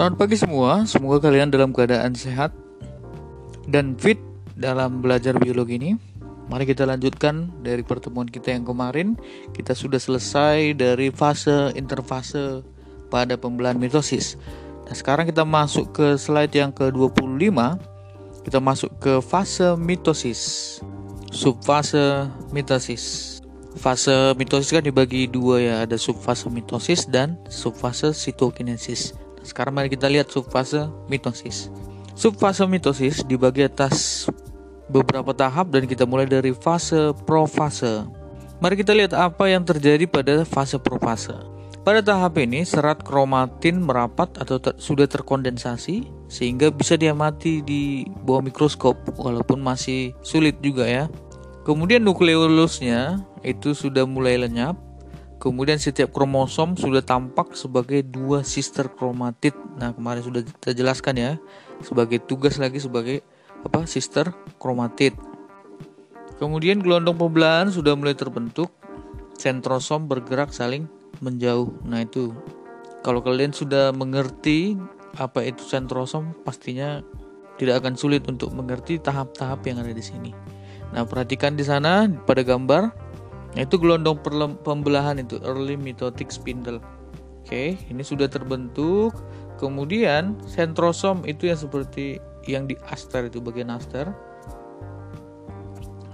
Selamat pagi semua, semoga kalian dalam keadaan sehat dan fit dalam belajar biologi ini. Mari kita lanjutkan dari pertemuan kita yang kemarin. Kita sudah selesai dari fase interfase pada pembelahan mitosis. Nah, sekarang kita masuk ke slide yang ke-25. Kita masuk ke fase mitosis. Subfase mitosis. Fase mitosis kan dibagi dua ya, ada subfase mitosis dan subfase sitokinesis. Sekarang mari kita lihat subfase mitosis. Subfase mitosis dibagi atas beberapa tahap dan kita mulai dari fase profase. Mari kita lihat apa yang terjadi pada fase profase. Pada tahap ini serat kromatin merapat atau ter sudah terkondensasi sehingga bisa diamati di bawah mikroskop walaupun masih sulit juga ya. Kemudian nukleolusnya itu sudah mulai lenyap. Kemudian setiap kromosom sudah tampak sebagai dua sister kromatid. Nah, kemarin sudah kita jelaskan ya sebagai tugas lagi sebagai apa sister kromatid. Kemudian gelondong pembelahan sudah mulai terbentuk. Sentrosom bergerak saling menjauh. Nah, itu kalau kalian sudah mengerti apa itu sentrosom, pastinya tidak akan sulit untuk mengerti tahap-tahap yang ada di sini. Nah, perhatikan di sana pada gambar itu gelondong pembelahan itu early mitotic spindle. Oke, ini sudah terbentuk. Kemudian sentrosom itu yang seperti yang di aster itu bagian aster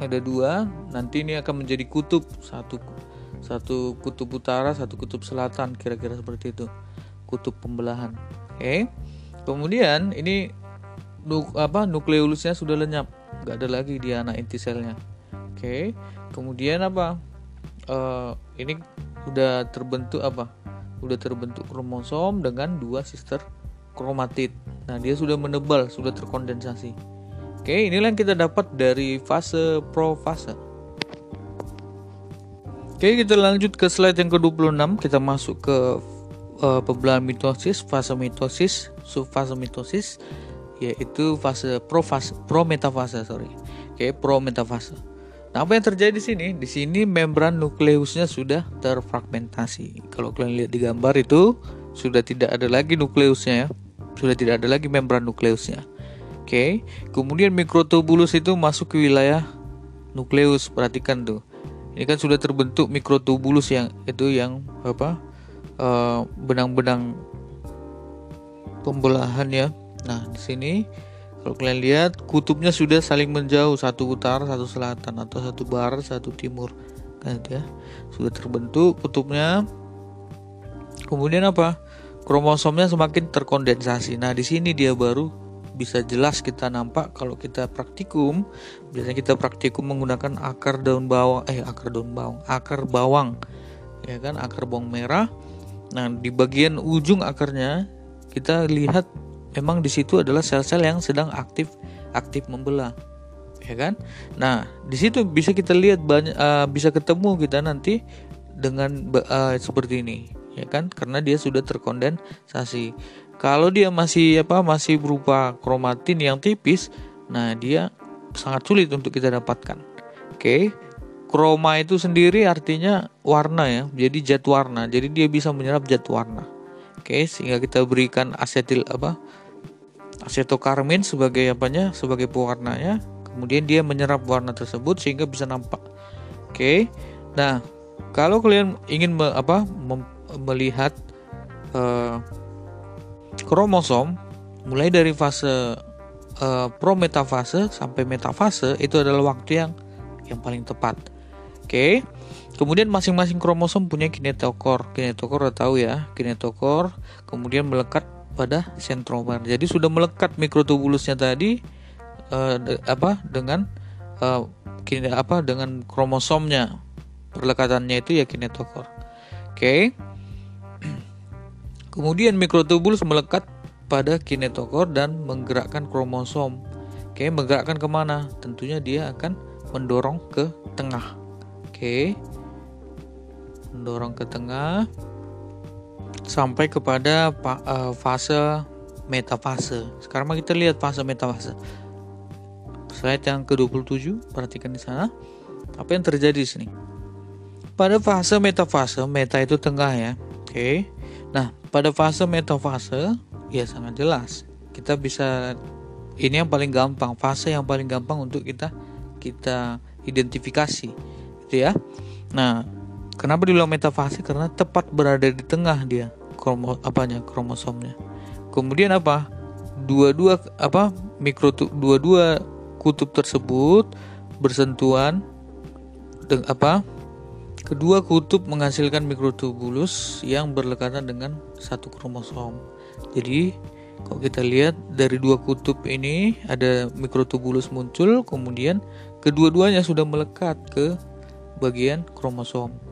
ada dua nanti ini akan menjadi kutub satu satu kutub utara satu kutub selatan kira-kira seperti itu kutub pembelahan oke kemudian ini nuk, apa nukleolusnya sudah lenyap nggak ada lagi di anak inti selnya oke. Kemudian apa uh, ini udah terbentuk apa udah terbentuk kromosom dengan dua sister kromatid Nah, dia sudah menebal, sudah terkondensasi. Oke, inilah yang kita dapat dari fase profase. Oke, kita lanjut ke slide yang ke-26. Kita masuk ke uh, pembelahan mitosis, fase mitosis, subfase mitosis, yaitu fase profase, prometafase, sorry. Oke, prometafase. Nah, apa yang terjadi di sini? Di sini membran nukleusnya sudah terfragmentasi. Kalau kalian lihat di gambar itu sudah tidak ada lagi nukleusnya ya sudah tidak ada lagi membran nukleusnya. Oke, kemudian mikrotubulus itu masuk ke wilayah nukleus. Perhatikan tuh, ini kan sudah terbentuk mikrotubulus yang itu yang apa eh, benang-benang uh, pembelahan ya. Nah di sini kalau kalian lihat kutubnya sudah saling menjauh satu utara satu selatan atau satu barat satu timur kan ya sudah terbentuk kutubnya. Kemudian apa? kromosomnya semakin terkondensasi. Nah, di sini dia baru bisa jelas kita nampak kalau kita praktikum. Biasanya kita praktikum menggunakan akar daun bawang, eh akar daun bawang, akar bawang. Ya kan, akar bawang merah. Nah, di bagian ujung akarnya kita lihat memang di situ adalah sel-sel yang sedang aktif aktif membelah. Ya kan? Nah, di situ bisa kita lihat banyak uh, bisa ketemu kita nanti dengan uh, seperti ini. Ya kan? Karena dia sudah terkondensasi. Kalau dia masih apa masih berupa kromatin yang tipis nah dia sangat sulit untuk kita dapatkan. Oke? Kroma itu sendiri artinya warna ya. Jadi zat warna. Jadi dia bisa menyerap zat warna. Oke? Sehingga kita berikan asetil apa asetokarmin sebagai apanya sebagai pewarnanya kemudian dia menyerap warna tersebut sehingga bisa nampak oke nah kalau kalian ingin me, apa mem, melihat uh, kromosom mulai dari fase uh, prometafase sampai metafase itu adalah waktu yang yang paling tepat. Oke. Okay. Kemudian masing-masing kromosom punya kinetokor. Kinetokor udah tahu ya, kinetokor kemudian melekat pada sentromer. Jadi sudah melekat mikrotubulusnya tadi uh, de, apa dengan uh, kine, apa dengan kromosomnya. Perlekatannya itu ya kinetokor. Oke. Okay. Kemudian mikrotubulus melekat pada kinetokor dan menggerakkan kromosom. Oke, menggerakkan ke mana? Tentunya dia akan mendorong ke tengah. Oke, mendorong ke tengah sampai kepada eh, fase metafase. Sekarang kita lihat fase metafase. Slide yang ke-27, perhatikan di sana. Apa yang terjadi di sini? Pada fase metafase, meta itu tengah ya. Oke. Nah, pada fase metafase Ya sangat jelas. Kita bisa ini yang paling gampang, fase yang paling gampang untuk kita kita identifikasi, gitu ya. Nah, kenapa dibilang metafase? Karena tepat berada di tengah dia kromo apanya kromosomnya. Kemudian apa? Dua-dua apa mikro dua-dua kutub tersebut bersentuhan dengan apa? Kedua kutub menghasilkan mikrotubulus yang berlekatan dengan satu kromosom. Jadi kalau kita lihat dari dua kutub ini ada mikrotubulus muncul, kemudian kedua-duanya sudah melekat ke bagian kromosom.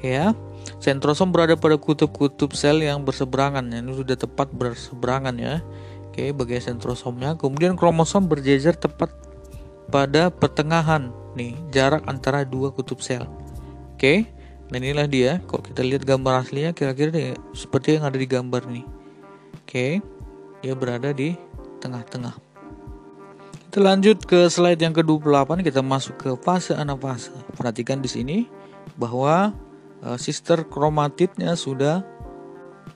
Ya, sentrosom berada pada kutub-kutub sel yang berseberangan. Ini sudah tepat berseberangan ya. Oke, bagian sentrosomnya. Kemudian kromosom berjejer tepat pada pertengahan nih jarak antara dua kutub sel. Oke, dan inilah dia. Kalau kita lihat gambar aslinya, kira-kira seperti yang ada di gambar nih. Oke, dia berada di tengah-tengah. Kita lanjut ke slide yang ke-28, kita masuk ke fase anafase. Perhatikan di sini bahwa sister kromatidnya sudah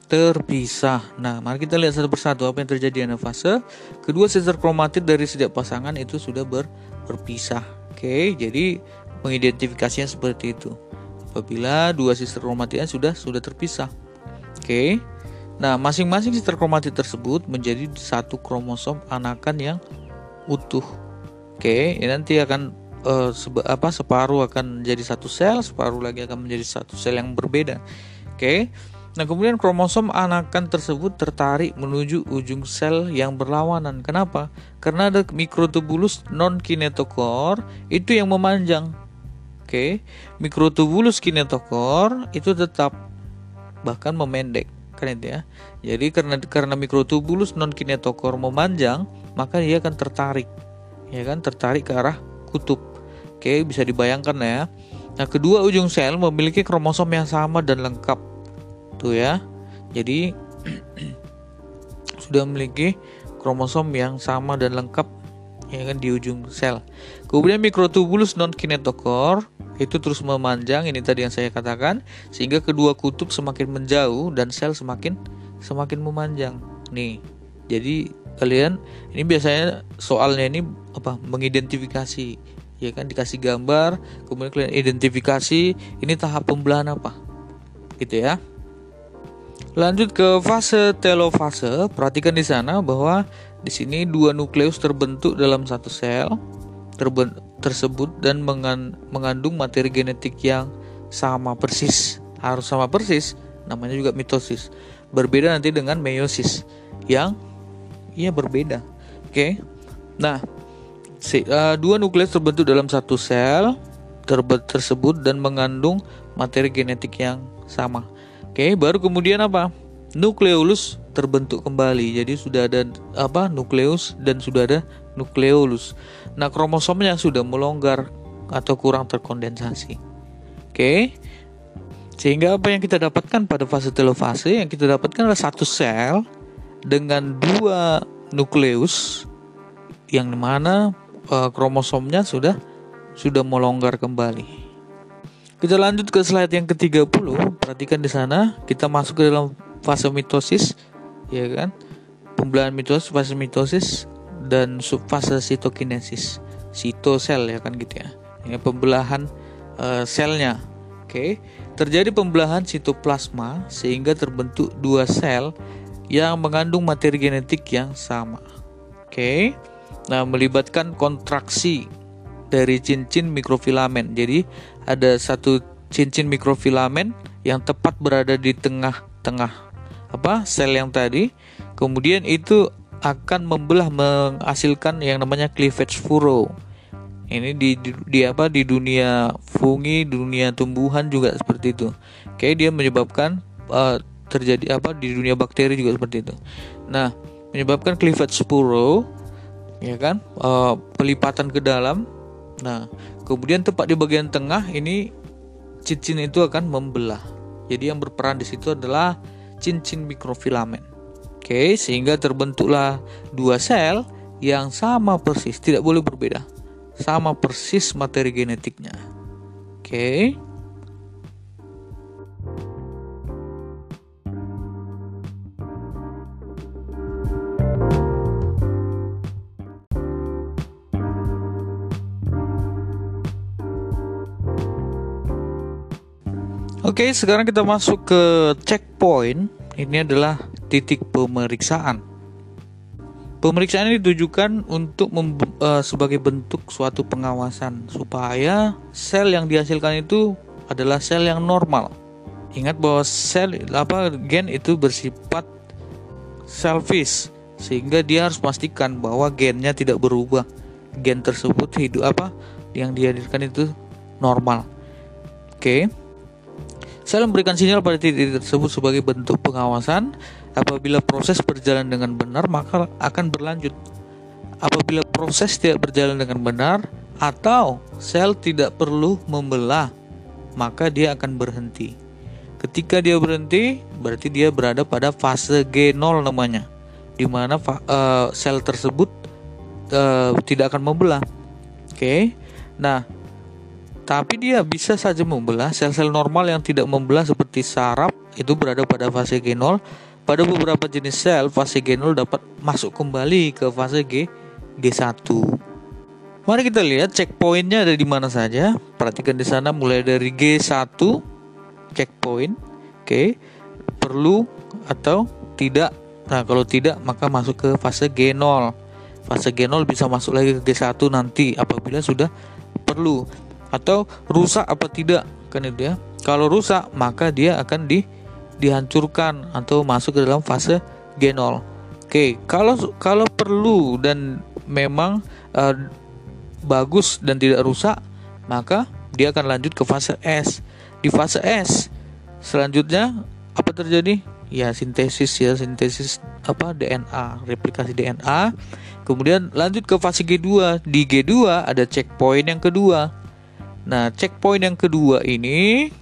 terpisah. Nah, mari kita lihat satu persatu apa yang terjadi di anafase. Kedua sister kromatid dari setiap pasangan itu sudah ber, berpisah. Oke, jadi mengidentifikasinya seperti itu apabila dua sister kromatidnya sudah sudah terpisah. Oke. Nah, masing-masing sister kromatid tersebut menjadi satu kromosom anakan yang utuh. Oke, ini nanti akan uh, apa separuh akan menjadi satu sel, separuh lagi akan menjadi satu sel yang berbeda. Oke. Nah, kemudian kromosom anakan tersebut tertarik menuju ujung sel yang berlawanan. Kenapa? Karena ada mikrotubulus non kinetokor itu yang memanjang Oke, mikrotubulus kinetokor itu tetap bahkan memendek, keren ya. Jadi karena karena mikrotubulus non kinetokor memanjang, maka dia akan tertarik, ya kan, tertarik ke arah kutub. Oke, bisa dibayangkan ya. Nah, kedua ujung sel memiliki kromosom yang sama dan lengkap. Tuh ya. Jadi sudah memiliki kromosom yang sama dan lengkap ya kan di ujung sel. Kemudian mikrotubulus non kinetokor itu terus memanjang ini tadi yang saya katakan sehingga kedua kutub semakin menjauh dan sel semakin semakin memanjang. Nih. Jadi kalian ini biasanya soalnya ini apa mengidentifikasi ya kan dikasih gambar kemudian kalian identifikasi ini tahap pembelahan apa? Gitu ya. Lanjut ke fase telofase. Perhatikan di sana bahwa di sini dua nukleus terbentuk dalam satu sel tersebut dan mengandung materi genetik yang sama persis. Harus sama persis namanya juga mitosis. Berbeda nanti dengan meiosis yang ya berbeda. Oke. Okay? nah si, uh, dua nukleus terbentuk dalam satu sel tersebut dan mengandung materi genetik yang sama oke baru kemudian apa nukleolus terbentuk kembali jadi sudah ada apa nukleus dan sudah ada nukleolus. Nah, kromosomnya sudah melonggar atau kurang terkondensasi. Oke. Sehingga apa yang kita dapatkan pada fase telofase yang kita dapatkan adalah satu sel dengan dua nukleus yang mana uh, kromosomnya sudah sudah melonggar kembali. Kita lanjut ke slide yang ke-30. Perhatikan di sana, kita masuk ke dalam fase mitosis, ya kan? Pembelahan mitosis, fase mitosis dan subfase sitokinesis sitosel ya kan gitu ya ini pembelahan uh, selnya oke okay. terjadi pembelahan sitoplasma sehingga terbentuk dua sel yang mengandung materi genetik yang sama oke okay. Nah melibatkan kontraksi dari cincin mikrofilamen jadi ada satu cincin mikrofilamen yang tepat berada di tengah-tengah apa sel yang tadi kemudian itu akan membelah menghasilkan yang namanya cleavage furrow. Ini di, di, di apa di dunia fungi, dunia tumbuhan juga seperti itu. Kayak dia menyebabkan uh, terjadi apa di dunia bakteri juga seperti itu. Nah, menyebabkan cleavage furrow ya kan? Uh, pelipatan ke dalam. Nah, kemudian tepat di bagian tengah ini cincin itu akan membelah. Jadi yang berperan di situ adalah cincin mikrofilamen. Oke, sehingga terbentuklah dua sel yang sama persis, tidak boleh berbeda. Sama persis materi genetiknya. Oke. Oke, sekarang kita masuk ke checkpoint. Ini adalah titik pemeriksaan. Pemeriksaan ini ditujukan untuk uh, sebagai bentuk suatu pengawasan supaya sel yang dihasilkan itu adalah sel yang normal. Ingat bahwa sel apa gen itu bersifat selfish sehingga dia harus memastikan bahwa gennya tidak berubah. Gen tersebut hidup apa yang dihadirkan itu normal. Oke. Okay. Sel memberikan sinyal pada titik tersebut sebagai bentuk pengawasan. Apabila proses berjalan dengan benar, maka akan berlanjut. Apabila proses tidak berjalan dengan benar atau sel tidak perlu membelah, maka dia akan berhenti. Ketika dia berhenti, berarti dia berada pada fase G0 namanya, di mana uh, sel tersebut uh, tidak akan membelah. Oke. Okay? Nah, tapi dia bisa saja membelah sel-sel normal yang tidak membelah seperti saraf itu berada pada fase G0. Pada beberapa jenis sel, fase G0 dapat masuk kembali ke fase G G1. Mari kita lihat checkpointnya ada di mana saja. Perhatikan di sana mulai dari G1 checkpoint. Oke, perlu atau tidak. Nah, kalau tidak maka masuk ke fase G0. Fase G0 bisa masuk lagi ke G1 nanti apabila sudah perlu atau rusak apa tidak kan itu ya. Kalau rusak maka dia akan di dihancurkan atau masuk ke dalam fase G0 oke kalau kalau perlu dan memang uh, bagus dan tidak rusak maka dia akan lanjut ke fase S. Di fase S selanjutnya apa terjadi? Ya sintesis ya sintesis apa DNA replikasi DNA kemudian lanjut ke fase G2 di G2 ada checkpoint yang kedua Nah, checkpoint yang kedua ini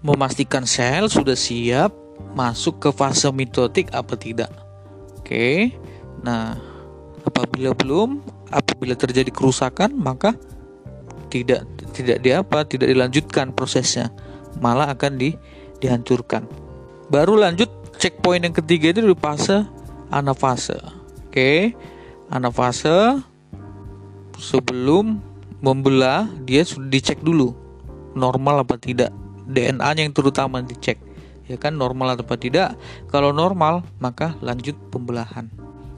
memastikan sel sudah siap masuk ke fase mitotik apa tidak. Oke. Nah, apabila belum, apabila terjadi kerusakan, maka tidak tidak di apa, tidak dilanjutkan prosesnya, malah akan di dihancurkan. Baru lanjut checkpoint yang ketiga itu di fase anafase. Oke. Anafase sebelum membelah dia sudah dicek dulu. Normal apa tidak? DNA-nya yang terutama dicek. Ya kan normal atau tidak? Kalau normal maka lanjut pembelahan.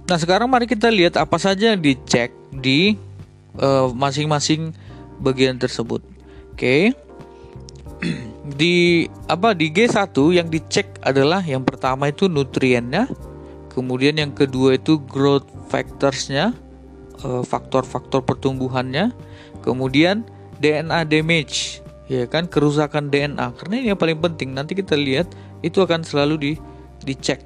Nah sekarang mari kita lihat apa saja yang dicek di eh, masing-masing uh, bagian tersebut. Oke. Okay. di apa di G1 yang dicek adalah yang pertama itu nutriennya kemudian yang kedua itu growth factorsnya eh, faktor-faktor pertumbuhannya Kemudian DNA damage, ya kan kerusakan DNA. Karena ini yang paling penting. Nanti kita lihat itu akan selalu di dicek.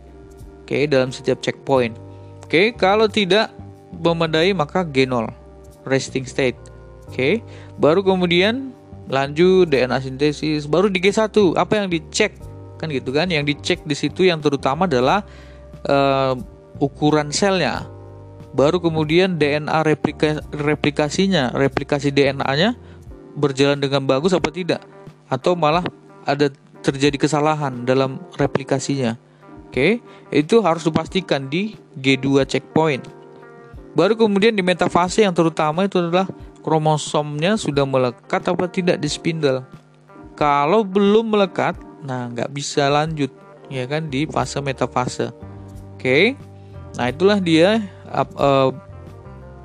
Oke, dalam setiap checkpoint. Oke, kalau tidak memadai maka G0 resting state. Oke, baru kemudian lanjut DNA sintesis, baru di G1 apa yang dicek? Kan gitu kan? Yang dicek di situ yang terutama adalah uh, ukuran selnya baru kemudian DNA replika, replikasinya, replikasi DNA-nya berjalan dengan bagus apa tidak atau malah ada terjadi kesalahan dalam replikasinya. Oke, itu harus dipastikan di G2 checkpoint. Baru kemudian di metafase yang terutama itu adalah kromosomnya sudah melekat apa tidak di spindle. Kalau belum melekat, nah nggak bisa lanjut ya kan di fase metafase. Oke, nah itulah dia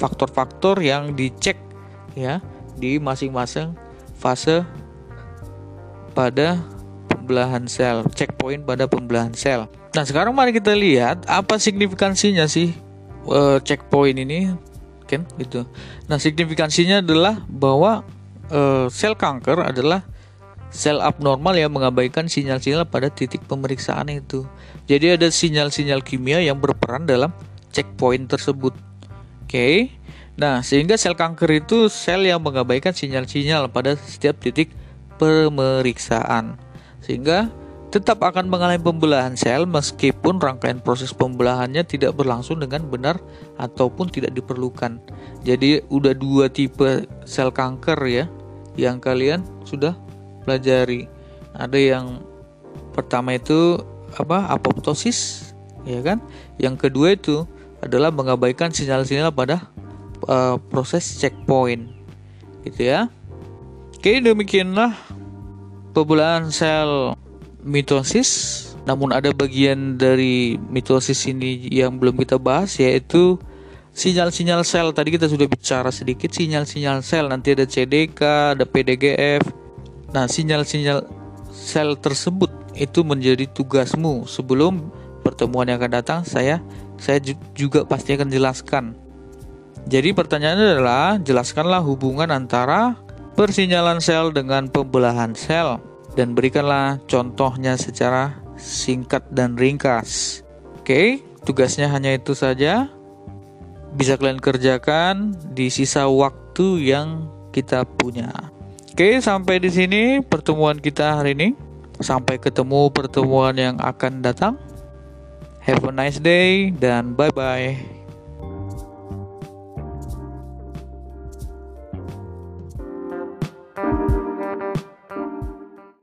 faktor-faktor uh, yang dicek ya di masing-masing fase pada pembelahan sel, checkpoint pada pembelahan sel. Nah, sekarang mari kita lihat apa signifikansinya sih uh, checkpoint ini, kan gitu. Nah, signifikansinya adalah bahwa uh, sel kanker adalah sel abnormal yang mengabaikan sinyal-sinyal pada titik pemeriksaan itu. Jadi ada sinyal-sinyal kimia yang berperan dalam checkpoint tersebut. Oke. Okay? Nah, sehingga sel kanker itu sel yang mengabaikan sinyal-sinyal pada setiap titik pemeriksaan. Sehingga tetap akan mengalami pembelahan sel meskipun rangkaian proses pembelahannya tidak berlangsung dengan benar ataupun tidak diperlukan. Jadi udah dua tipe sel kanker ya yang kalian sudah pelajari. Ada yang pertama itu apa? apoptosis ya kan? Yang kedua itu adalah mengabaikan sinyal-sinyal pada uh, proses checkpoint gitu ya oke demikianlah pembelahan sel mitosis. Namun ada bagian dari mitosis ini yang belum kita bahas yaitu sinyal-sinyal sel. Tadi kita sudah bicara sedikit sinyal-sinyal sel. Nanti ada CDK, ada PDGF. Nah, sinyal-sinyal sel tersebut itu menjadi tugasmu sebelum pertemuan yang akan datang saya saya juga pasti akan jelaskan. Jadi pertanyaannya adalah jelaskanlah hubungan antara persinyalan sel dengan pembelahan sel dan berikanlah contohnya secara singkat dan ringkas. Oke, tugasnya hanya itu saja. Bisa kalian kerjakan di sisa waktu yang kita punya. Oke, sampai di sini pertemuan kita hari ini. Sampai ketemu pertemuan yang akan datang. Have a nice day dan bye bye.